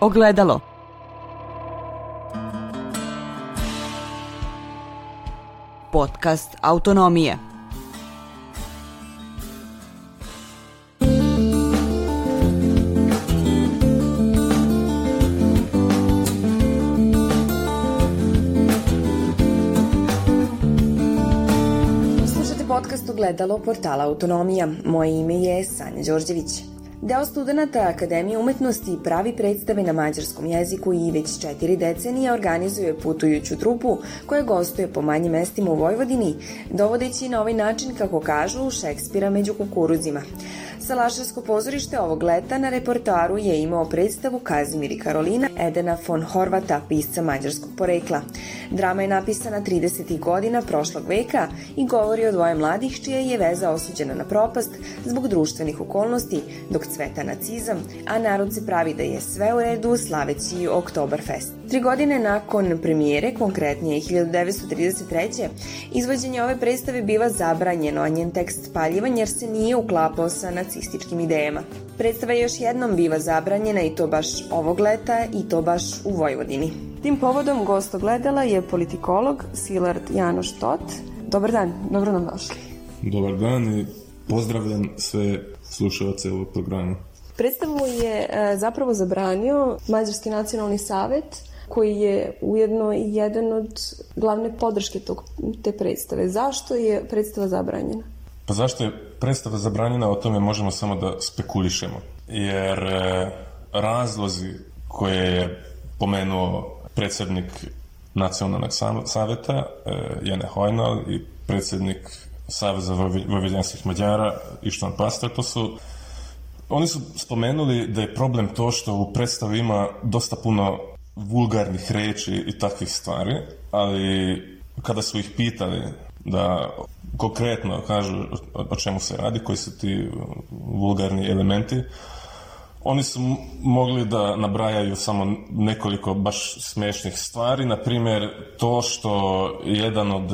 ogledalo. Podcast Autonomije. Slušate podcast Ogledalo portala Autonomija. Moje ime je Sanja Đorđević. Deo studenta Akademije umetnosti pravi predstave na mađarskom jeziku i već četiri decenije organizuje putujuću trupu koja gostuje po manjim mestima u Vojvodini, dovodeći na ovaj način, kako kažu, Šekspira među kukuruzima. Salašarsko pozorište ovog leta na reportaru je imao predstavu Kazimir i Karolina Edena von Horvata, pisca mađarskog porekla. Drama je napisana 30. godina prošlog veka i govori o dvoje mladih čija je veza osuđena na propast zbog društvenih okolnosti, dok cveta nacizam, a narod se pravi da je sve u redu slaveći Oktoberfest. Tri godine nakon premijere, konkretnije 1933. izvođenje ove predstave biva zabranjeno, a njen tekst spaljivan jer se nije uklapao sa nacizam marksističkim idejama. Predstava još jednom biva zabranjena i to baš ovog leta i to baš u Vojvodini. Tim povodom gost ogledala je politikolog Silard Janoš Tot. Dobar dan, dobro nam došli. Dobar dan i pozdravljam sve slušalce ovog programa. Predstavu je e, zapravo zabranio Mađarski nacionalni savet koji je ujedno i jedan od glavne podrške tog, te predstave. Zašto je predstava zabranjena? Pa zašto je predstava zabranjena, o tome možemo samo da spekulišemo. Jer e, razlozi koje je pomenuo predsednik nacionalnog saveta e, Jene Hojnal i predsednik Saveza vojvođanskih Mađara Ištan Pastor, to su Oni su spomenuli da je problem to što u predstavi ima dosta puno vulgarnih reči i takvih stvari, ali kada su ih pitali da konkretno kažu o čemu se radi, koji su ti vulgarni elementi, oni su mogli da nabrajaju samo nekoliko baš smešnih stvari, na primer to što jedan od,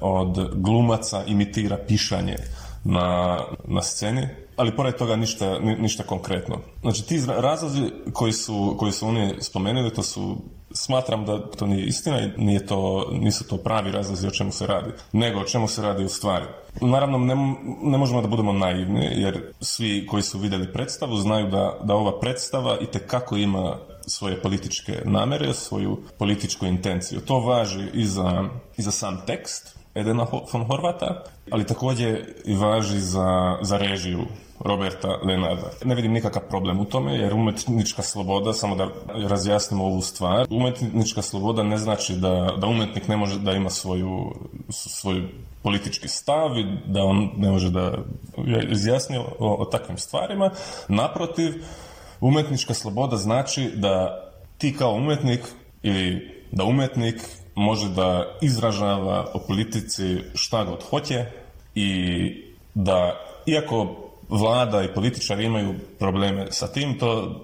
od glumaca imitira pišanje na, na sceni, ali pored toga ništa, ništa konkretno. Znači ti razlozi koji su, koji su oni spomenuli, to su smatram da to nije istina i nije to, nisu to pravi razlozi o čemu se radi, nego o čemu se radi u stvari. Naravno, ne, ne možemo da budemo naivni, jer svi koji su videli predstavu znaju da, da ova predstava i kako ima svoje političke namere, svoju političku intenciju. To važi i za, i za sam tekst Edena von Horvata, ali takođe i važi za, za režiju Roberta Lenarda. Ne vidim nikakav problem u tome, jer umetnička sloboda, samo da razjasnimo ovu stvar, umetnička sloboda ne znači da, da umetnik ne može da ima svoju, svoju politički stav i da on ne može da izjasni o, o takvim stvarima. Naprotiv, umetnička sloboda znači da ti kao umetnik ili da umetnik može da izražava o politici šta god hoće i da iako vlada i političari imaju probleme sa tim, to,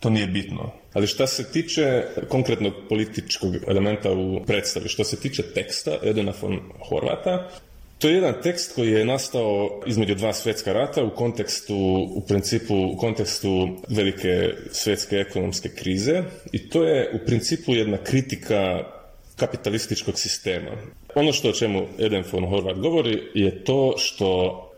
to nije bitno. Ali šta se tiče konkretnog političkog elementa u predstavi, što se tiče teksta Edena von Horvata, To je jedan tekst koji je nastao između dva svetska rata u kontekstu, u principu, u kontekstu velike svetske ekonomske krize i to je u principu jedna kritika kapitalističkog sistema. Ono što o čemu Eden von Horvath govori je to što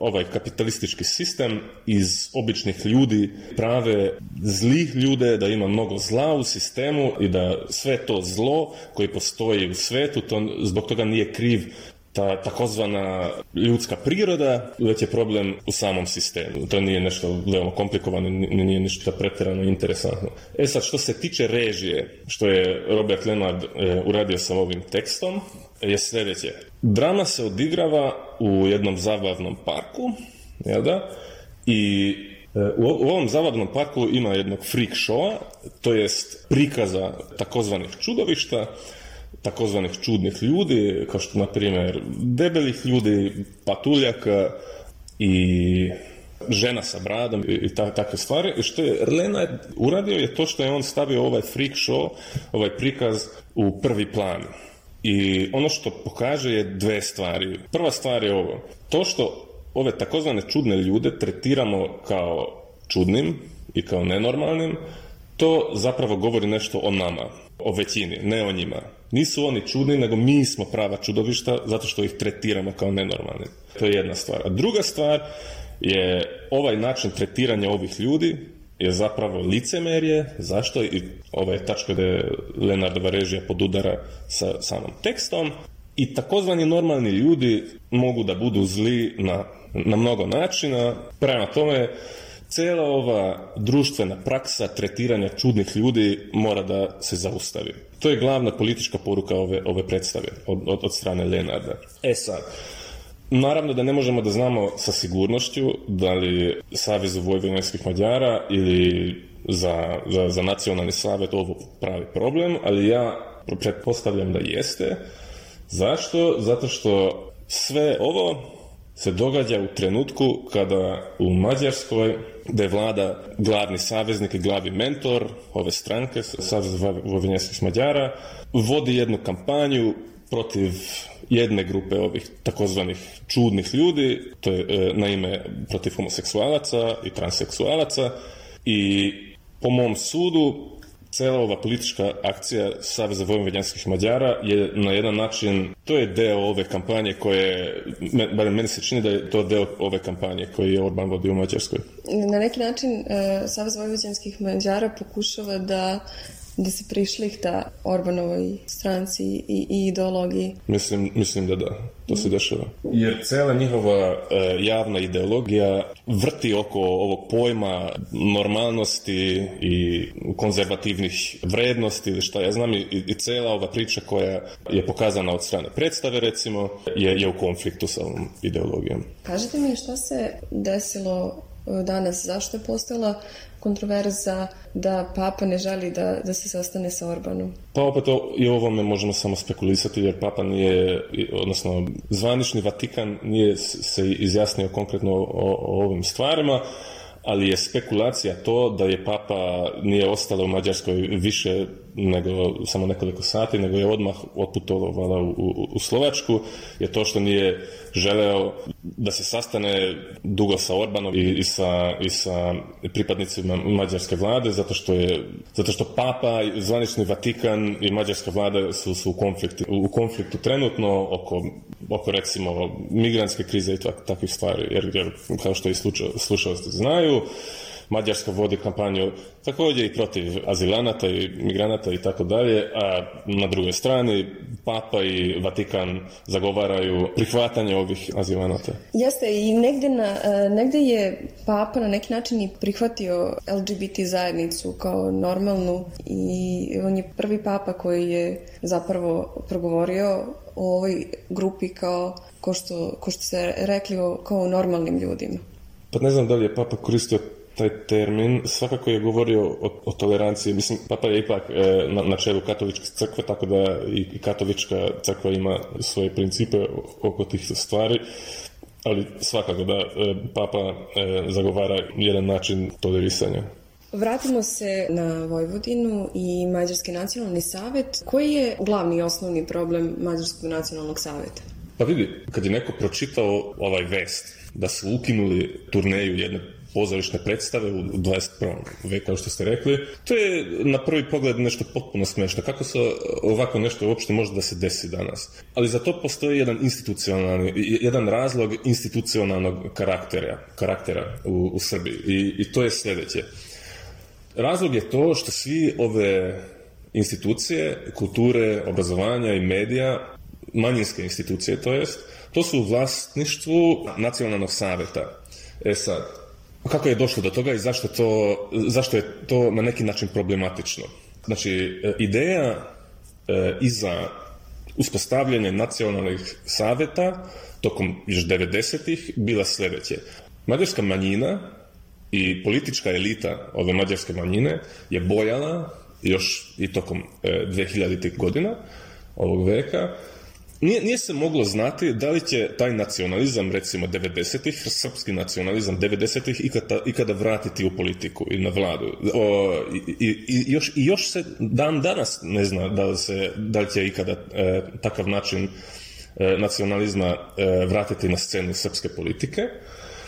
ovaj kapitalistički sistem iz običnih ljudi prave zlih ljude, da ima mnogo zla u sistemu i da sve to zlo koji postoji u svetu, to zbog toga nije kriv ta takozvana ljudska priroda, već je problem u samom sistemu. To nije nešto veoma komplikovano, nije ništa pretjerano interesantno. E sad, što se tiče režije, što je Robert Leonard e, uradio sa ovim tekstom, je sljedeće. Drama se odigrava u jednom zabavnom parku, jel da? I e, u ovom zabavnom parku ima jednog freak showa, to jest prikaza takozvanih čudovišta, takozvanih čudnih ljudi, kao što, na primjer, debelih ljudi, patuljaka i žena sa bradom i ta, takve stvari. I što je Lena uradio je to što je on stavio ovaj freak show, ovaj prikaz u prvi plan. I ono što pokaže je dve stvari. Prva stvar je ovo. To što ove takozvane čudne ljude tretiramo kao čudnim i kao nenormalnim, to zapravo govori nešto o nama, o većini, ne o njima. Nisu oni čudni, nego mi smo prava čudovišta zato što ih tretiramo kao nenormalni. To je jedna stvar. A druga stvar je ovaj način tretiranja ovih ljudi je zapravo licemerje, zašto i ova je tačka da je Lenardova režija podudara sa samom tekstom, i takozvani normalni ljudi mogu da budu zli na, na mnogo načina, prema tome cela ova društvena praksa tretiranja čudnih ljudi mora da se zaustavi. To je glavna politička poruka ove, ove predstave od, od, od strane Lenarda. E sad, Naravno da ne možemo da znamo sa sigurnošću da li Savez vojvodinskih Mađara ili za, za, za nacionalni savet ovo pravi problem, ali ja pretpostavljam da jeste. Zašto? Zato što sve ovo se događa u trenutku kada u Mađarskoj da je vlada glavni saveznik i glavni mentor ove stranke, Savez Vovinjanskih Mađara, vodi jednu kampanju protiv jedne grupe ovih takozvanih čudnih ljudi, to je e, na ime protiv homoseksualaca i transseksualaca i po mom sudu cela ova politička akcija Saveza vojvođanskih Mađara je na jedan način, to je deo ove kampanje koje, barem meni se čini da je to deo ove kampanje koji je Orban vodi u Mađarskoj. Na neki način e, Savez vojvođanskih Mađara pokušava da da se da Orbanovoj stranci i, i ideologiji? Mislim, mislim da da, to se mhm. dešava. Jer cela njihova e, javna ideologija vrti oko ovog pojma normalnosti i konzervativnih vrednosti ili šta ja znam i, i cela ova priča koja je pokazana od strane predstave recimo je, je u konfliktu sa ovom ideologijom. Kažete mi šta se desilo e, danas, zašto je postala kontroverza da papa ne želi da, da se sastane sa Orbanom. Pa opet o, i ovome možemo samo spekulisati jer papa nije, odnosno zvanični Vatikan nije se izjasnio konkretno o, o ovim stvarima, ali je spekulacija to da je papa nije ostala u Mađarskoj više nego samo nekoliko sati, nego je odmah otputovala u, u, u Slovačku, je to što nije želeo da se sastane dugo sa Orbanom i, i, sa, i sa pripadnicima mađarske vlade, zato što, je, zato što Papa, zvanični Vatikan i mađarska vlada su, su u, konfliktu, u konfliktu trenutno oko, oko recimo migranske krize i tak, takvih stvari, jer, jer kao što i slučao, slušao ste znaju, Mađarska vodi kampanju takođe i protiv azilanata i migranata i tako dalje, a na drugoj strani Papa i Vatikan zagovaraju prihvatanje ovih azilanata. Jeste i negde, na, e, negde je Papa na neki način i prihvatio LGBT zajednicu kao normalnu i on je prvi Papa koji je zapravo progovorio o ovoj grupi kao, ko što, ko što se rekli, o, kao normalnim ljudima. Pa ne znam da li je Papa koristio taj termin, svakako je govorio o, o toleranciji. Mislim, papa je ipak e, na, na čelu katoličke crkve, tako da i, i katolička crkva ima svoje principe oko tih stvari ali svakako da e, papa e, zagovara jedan način tolerisanja. Vratimo se na Vojvodinu i Mađarski nacionalni savet. Koji je glavni i osnovni problem Mađarskog nacionalnog saveta? Pa vidi, kad je neko pročitao ovaj vest da su ukinuli turneju jedne pozorišne predstave u 21. veku, kao što ste rekli. To je na prvi pogled nešto potpuno smešno. Kako se uh, ovako nešto uopšte može da se desi danas? Ali za to postoji jedan institucionalni, jedan razlog institucionalnog karaktera, karaktera u, u Srbiji. I, I to je sledeće. Razlog je to što svi ove institucije, kulture, obrazovanja i medija, manjinske institucije to jest, to su u vlasništvu Nacionalnog saveta. E sad, Kako je došlo do toga i zašto, to, zašto je to na neki način problematično? Znači, e, ideja e, iza uspostavljanja nacionalnih saveta tokom još 90-ih bila sledeće. Mađarska manjina i politička elita ove mađarske manjine je bojala još i tokom e, 2000-ih godina ovog veka nije, nije se moglo znati da li će taj nacionalizam, recimo 90-ih, srpski nacionalizam 90-ih ikada, ikada vratiti u politiku i na vladu. O, i, i, još, I još se dan danas ne zna da li, se, da li će ikada e, takav način e, nacionalizma e, vratiti na scenu srpske politike.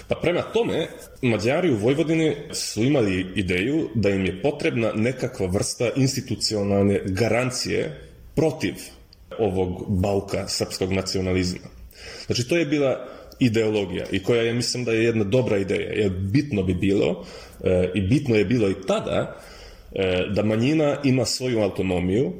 Pa prema tome, Mađari u Vojvodini su imali ideju da im je potrebna nekakva vrsta institucionalne garancije protiv ovog bauka srpskog nacionalizma. Znači, to je bila ideologija i koja je, mislim da je jedna dobra ideja, Je bitno bi bilo e, i bitno je bilo i tada e, da manjina ima svoju autonomiju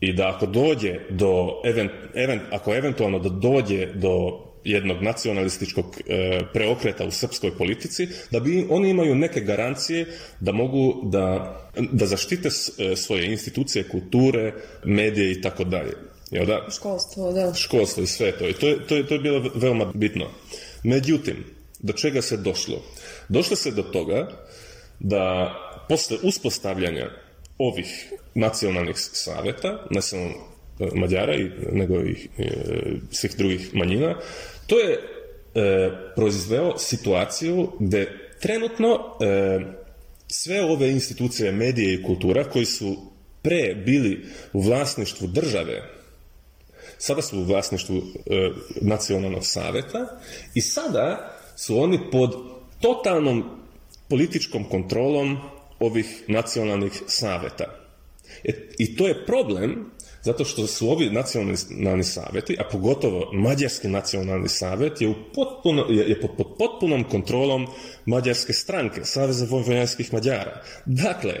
i da ako dođe do, event, event, ako eventualno da dođe do jednog nacionalističkog e, preokreta u srpskoj politici, da bi oni imaju neke garancije da mogu da, da zaštite e, svoje institucije, kulture, medije i tako dalje. Jel da? Školstvo, da. Školstvo i sve to. I to je, to je, to je bilo veoma bitno. Međutim, do čega se došlo? Došlo se do toga da posle uspostavljanja ovih nacionalnih saveta, nacionalnog Mađara i, nego i e, svih drugih manjina, to je e, proizveo situaciju gde trenutno e, sve ove institucije medije i kultura koji su pre bili u vlasništvu države, sada su u vlasništvu e, nacionalnog saveta i sada su oni pod totalnom političkom kontrolom ovih nacionalnih saveta. E, I to je problem zato što su ovi nacionalni saveti, a pogotovo mađarski nacionalni savet je, u potpuno, je, je pod, pod potpunom kontrolom mađarske stranke, Saveza vojvojanskih Mađara. Dakle,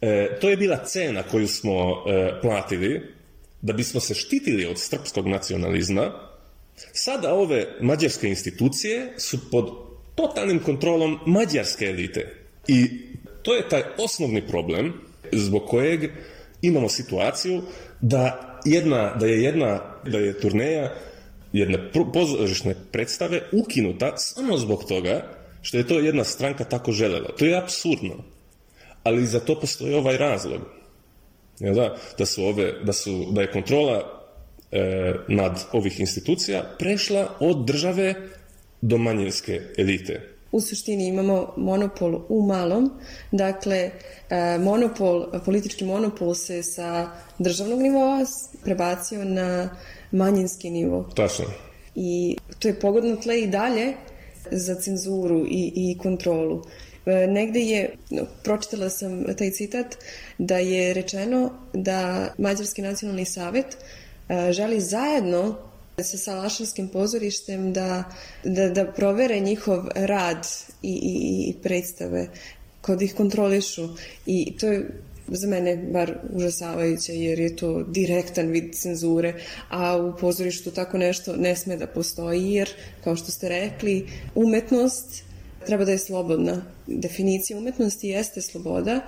e, to je bila cena koju smo e, platili da bismo se štitili od srpskog nacionalizma. Sada ove mađarske institucije su pod totalnim kontrolom mađarske elite. I to je taj osnovni problem zbog kojeg imamo situaciju da jedna, da je jedna, da je turneja jedne pozorišne predstave ukinuta samo zbog toga što je to jedna stranka tako želela. To je apsurdno. Ali za to postoji ovaj razlog. Ja, da, da, su ove, da, su, da je kontrola e, nad ovih institucija prešla od države do manjinske elite u suštini imamo monopol u malom, dakle e, monopol, politički monopol se sa državnog nivoa prebacio na manjinski nivo. Tačno. I to je pogodno tle i dalje za cenzuru i, i kontrolu. E, negde je, pročitala sam taj citat, da je rečeno da Mađarski nacionalni savet e, želi zajedno Da sa Salašovskim pozorištem da, da, da provere njihov rad i, i, i predstave kod ih kontrolišu i to je za mene bar užasavajuće jer je to direktan vid cenzure, a u pozorištu tako nešto ne sme da postoji jer, kao što ste rekli, umetnost treba da je slobodna. Definicija umetnosti jeste sloboda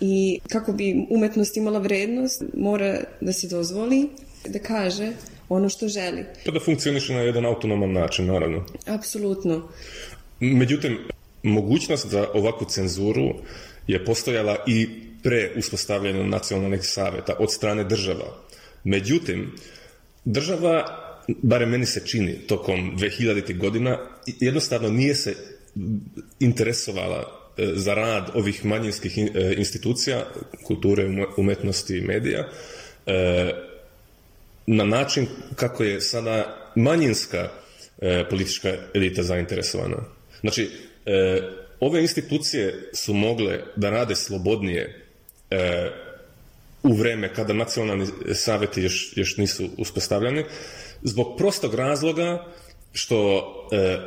i kako bi umetnost imala vrednost, mora da se dozvoli da kaže ono što želi. Pa da funkcioniše na jedan autonoman način, naravno. Apsolutno. Međutim, mogućnost za ovakvu cenzuru je postojala i pre uspostavljanja nacionalnih saveta od strane država. Međutim, država, bare meni se čini, tokom 2000. godina, jednostavno nije se interesovala e, za rad ovih manjinskih e, institucija, kulture, umetnosti i medija, e, na način kako je sada manjinska e, politička elita zainteresovana. Znači, e, ove institucije su mogle da rade slobodnije e, u vreme kada nacionalni saveti još, još nisu uspostavljani, zbog prostog razloga što e,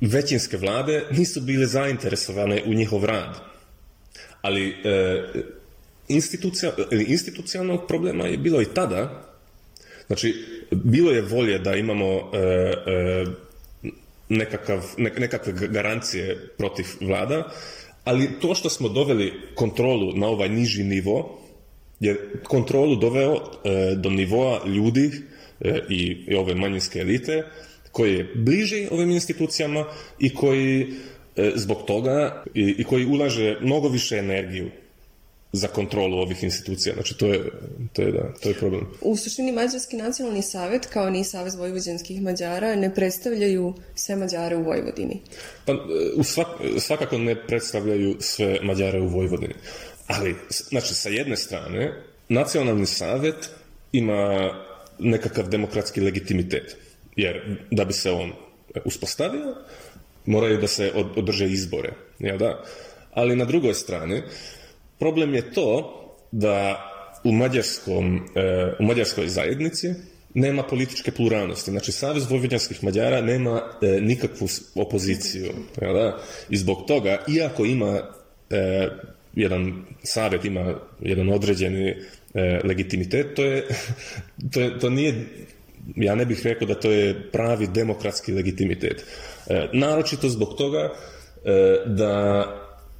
većinske vlade nisu bile zainteresovane u njihov rad. Ali e, institucija, e, institucionalnog problema je bilo i tada, Znači, bilo je volje da imamo e, e, nekakav, ne, nekakve garancije protiv vlada, ali to što smo doveli kontrolu na ovaj niži nivo, je kontrolu doveo e, do nivoa ljudi e, i, i ove manjinske elite koji je bliži ovim institucijama i koji e, zbog toga i, i koji ulaže mnogo više energiju za kontrolu ovih institucija. Znači, to je, to je, da, to je problem. U suštini, Mađarski nacionalni savet, kao ni Savez vojvođanskih Mađara, ne predstavljaju sve Mađare u Vojvodini. Pa, u svak, svakako ne predstavljaju sve Mađare u Vojvodini. Ali, znači, sa jedne strane, nacionalni savet ima nekakav demokratski legitimitet. Jer, da bi se on uspostavio, moraju da se održe izbore. Jel da? Ali na drugoj strani, uh, Problem je to da u, mađarskom, e, u mađarskoj zajednici nema političke pluralnosti. Znači, Savez vojvođanskih Mađara nema e, nikakvu opoziciju. Jel da? I zbog toga, iako ima e, jedan savet, ima jedan određeni e, legitimitet, to je, to je, to nije ja ne bih rekao da to je pravi demokratski legitimitet. E, naročito zbog toga e, da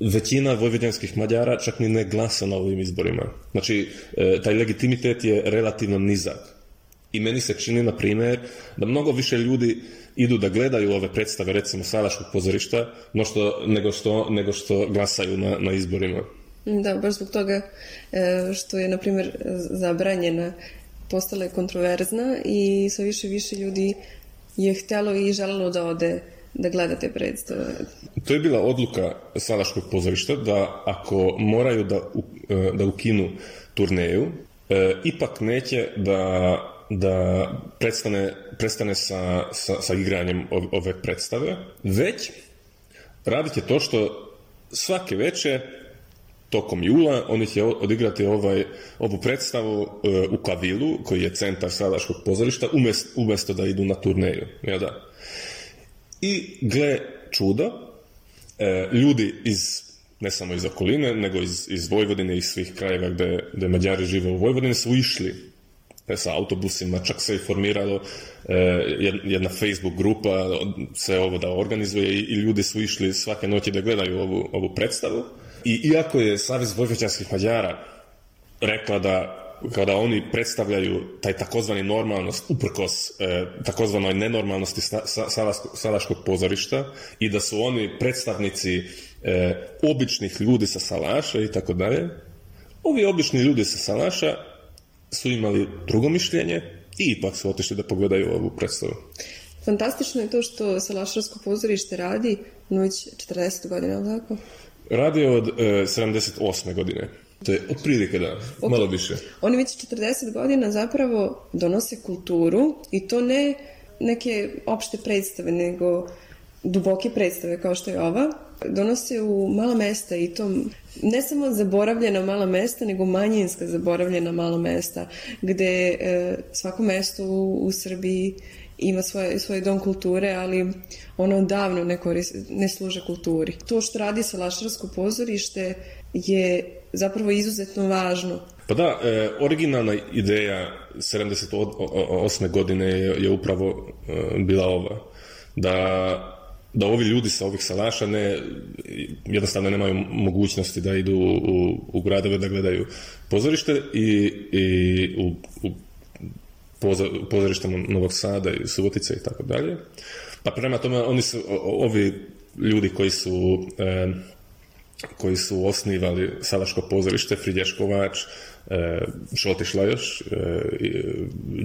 većina vojvođanskih Mađara čak ni ne glasa na ovim izborima. Znači, e, taj legitimitet je relativno nizak. I meni se čini, na primer, da mnogo više ljudi idu da gledaju ove predstave, recimo, Salaškog pozorišta, no što, nego, što, nego što glasaju na, na izborima. Da, baš zbog toga e, što je, na primer, zabranjena, postala je kontroverzna i sve više više ljudi je htjelo i želelo da ode da gledate predstave. To je bila odluka Salaškog pozorišta da ako moraju da, e, da ukinu turneju, e, ipak neće da da prestane, prestane sa, sa, sa igranjem ove predstave, već radite to što svake veče tokom jula oni će odigrati ovaj, ovu predstavu e, u Kavilu, koji je centar Salaškog pozorišta, umest, umesto da idu na turneju. Ja da. I gle čuda, e, ljudi iz ne samo iz okoline, nego iz, iz Vojvodine i svih krajeva gde, gde Mađari žive u Vojvodini su išli sa autobusima, čak se je formiralo e, jedna Facebook grupa, se ovo da organizuje i, i ljudi su išli svake noći da gledaju ovu, ovu predstavu. I iako je Savez vojvođanskih Mađara rekla da kada oni predstavljaju taj takozvani normalnost uprkos e, takozvanoj nenormalnosti sa, sa, salaškog pozorišta i da su oni predstavnici e, običnih ljudi sa salaša i tako dalje, ovi obični ljudi sa salaša su imali drugo mišljenje i ipak su otišli da pogledaju ovu predstavu. Fantastično je to što Salašarsko pozorište radi, no već 40 godina, ali tako? Radi od e, 78. godine. To je otprilike, da, okay. malo više. Oni već 40 godina zapravo donose kulturu i to ne neke opšte predstave, nego duboke predstave kao što je ova, donose u mala mesta i to ne samo zaboravljena mala mesta, nego manjinska zaboravljena mala mesta, gde e, svako mesto u, u Srbiji ima svoje, svoj dom kulture, ali ono davno ne, koriste, ne služe kulturi. To što radi sa Salašarsko pozorište je zapravo izuzetno važno. Pa da, e, originalna ideja 78. godine je, je upravo e, bila ova. Da da ovi ljudi sa ovih salaša ne, jednostavno nemaju mogućnosti da idu u, u gradove da gledaju pozorište i, i u, u pozorištama Novog Sada i Subotica i tako dalje. Pa prema tome oni su, ovi ljudi koji su e, koji su osnivali Salaško pozorište, Fridješ Kovač, e, Šolti Šlajoš, e,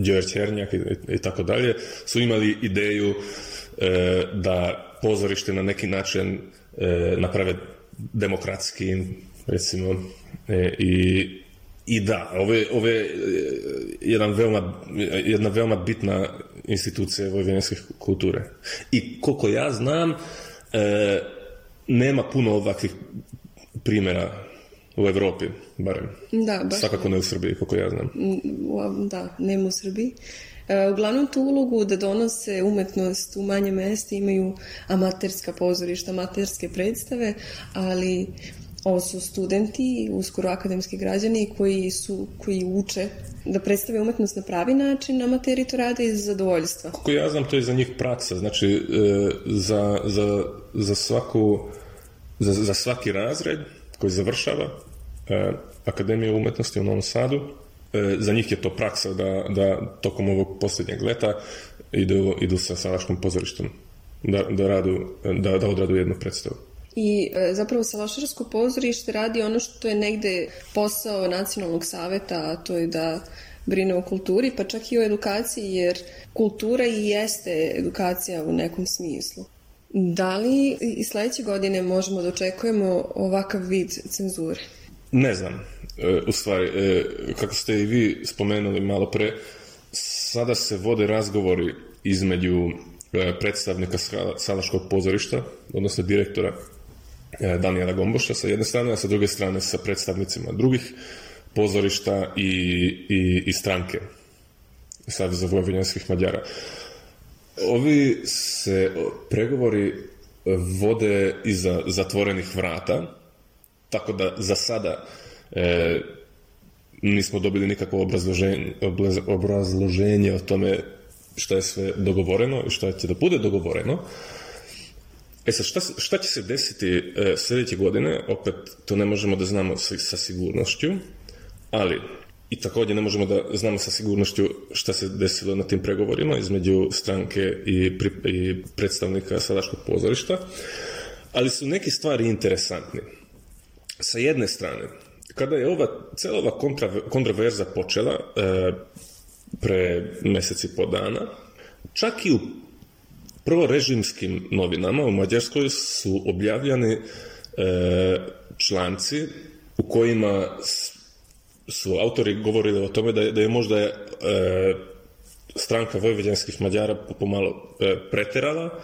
Đer Černjak i, i, tako dalje, su imali ideju e, da pozorište na neki način e, naprave demokratskim, recimo, e, i I da, ove, ove e, jedan veoma, jedna veoma bitna institucija vojvođanske kulture. I koliko ja znam, e, nema puno ovakvih primjera u Evropi, barem. Da, baš. Svakako ne u Srbiji, koliko ja znam. Mm, da, nema u Srbiji. E, uglavnom tu ulogu da donose umetnost u manje mesta imaju amaterska pozorišta, amaterske predstave, ali Ovo su studenti, uskoro akademski građani koji, su, koji uče da predstave umetnost na pravi način, na materi to rade iz zadovoljstva. Kako ja znam, to je za njih praksa. Znači, e, za, za, za, svaku, za, za svaki razred koji završava e, Akademija umetnosti u Novom Sadu, e, za njih je to praksa da, da tokom ovog poslednjeg leta idu, idu sa Salaškom pozorištom da, da, radu, da, da odradu jednu predstavu i e, zapravo Salašarsko pozorište radi ono što je negde posao Nacionalnog saveta, a to je da brine o kulturi, pa čak i o edukaciji, jer kultura i jeste edukacija u nekom smislu. Da li i sledeće godine možemo da očekujemo ovakav vid cenzure? Ne znam. E, u stvari, e, kako ste i vi spomenuli malo pre, sada se vode razgovori između e, predstavnika Salaškog pozorišta, odnosno direktora E, Danijana Gomboša sa jedne strane, a sa druge strane sa predstavnicima drugih pozorišta i, i, i stranke Saveza vojvođanskih Mađara. Ovi se pregovori vode iza zatvorenih vrata, tako da za sada e, nismo dobili nikakvo obrazloženje, obrazloženje o tome šta je sve dogovoreno i šta će da bude dogovoreno. E, E sad, šta, šta će se desiti e, sledeće godine, opet to ne možemo da znamo sa, sa sigurnošću, ali i takođe ne možemo da znamo sa sigurnošću šta se desilo na tim pregovorima između stranke i, pri, i predstavnika sadašnjeg pozorišta, ali su neke stvari interesantne. Sa jedne strane, kada je ova, cela ova kontra, kontraverza počela e, pre meseci po dana, čak i u Prvo režimskim novinama u Mađarskoj su objavljani e, članci u kojima su autori govorili o tome da je, da je možda e, stranka vojvođanskih Mađara pomalo e, preterala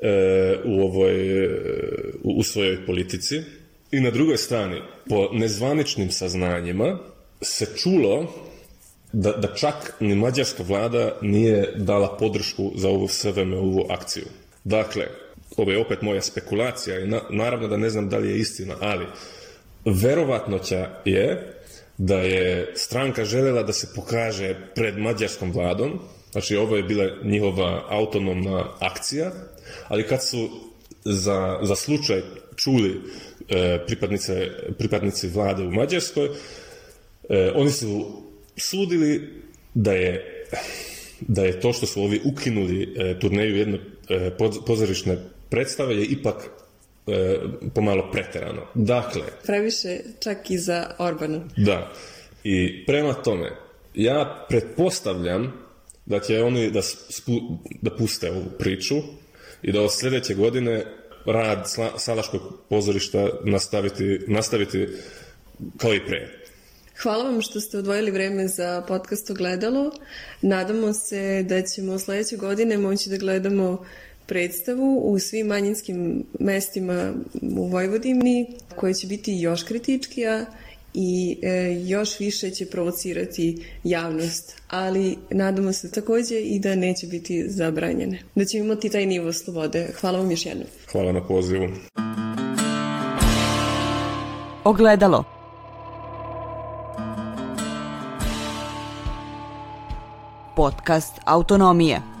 e, u ovoj e, u, u svojoj politici i na drugoj strani po nezvaničnim saznanjima se čulo da, da čak ni mađarska vlada nije dala podršku za ovu SVM-ovu akciju. Dakle, ovo je opet moja spekulacija i na, naravno da ne znam da li je istina, ali verovatnoća je da je stranka želela da se pokaže pred mađarskom vladom, znači ovo je bila njihova autonomna akcija, ali kad su za, za slučaj čuli e, pripadnice, pripadnici vlade u Mađarskoj, e, oni su sudili da je da je to što su ovi ukinuli e, turneju jedne e, pozorišne predstave je ipak e, pomalo preterano. Dakle... Previše čak i za Orbana. Da. I prema tome, ja pretpostavljam da će oni da, spu, da puste ovu priču i da od sledeće godine rad Salaškog pozorišta nastaviti, nastaviti kao i pre. Hvala vam što ste odvojili vreme za podcast Ogledalo. Nadamo se da ćemo sledeće godine moći da gledamo predstavu u svim manjinskim mestima u Vojvodini koja će biti još kritičkija i e, još više će provocirati javnost, ali nadamo se takođe i da neće biti zabranjene. Da ćemo imati taj nivo slobode. Hvala vam još jednom. Hvala na pozivu. Ogledalo podcast Autonomija.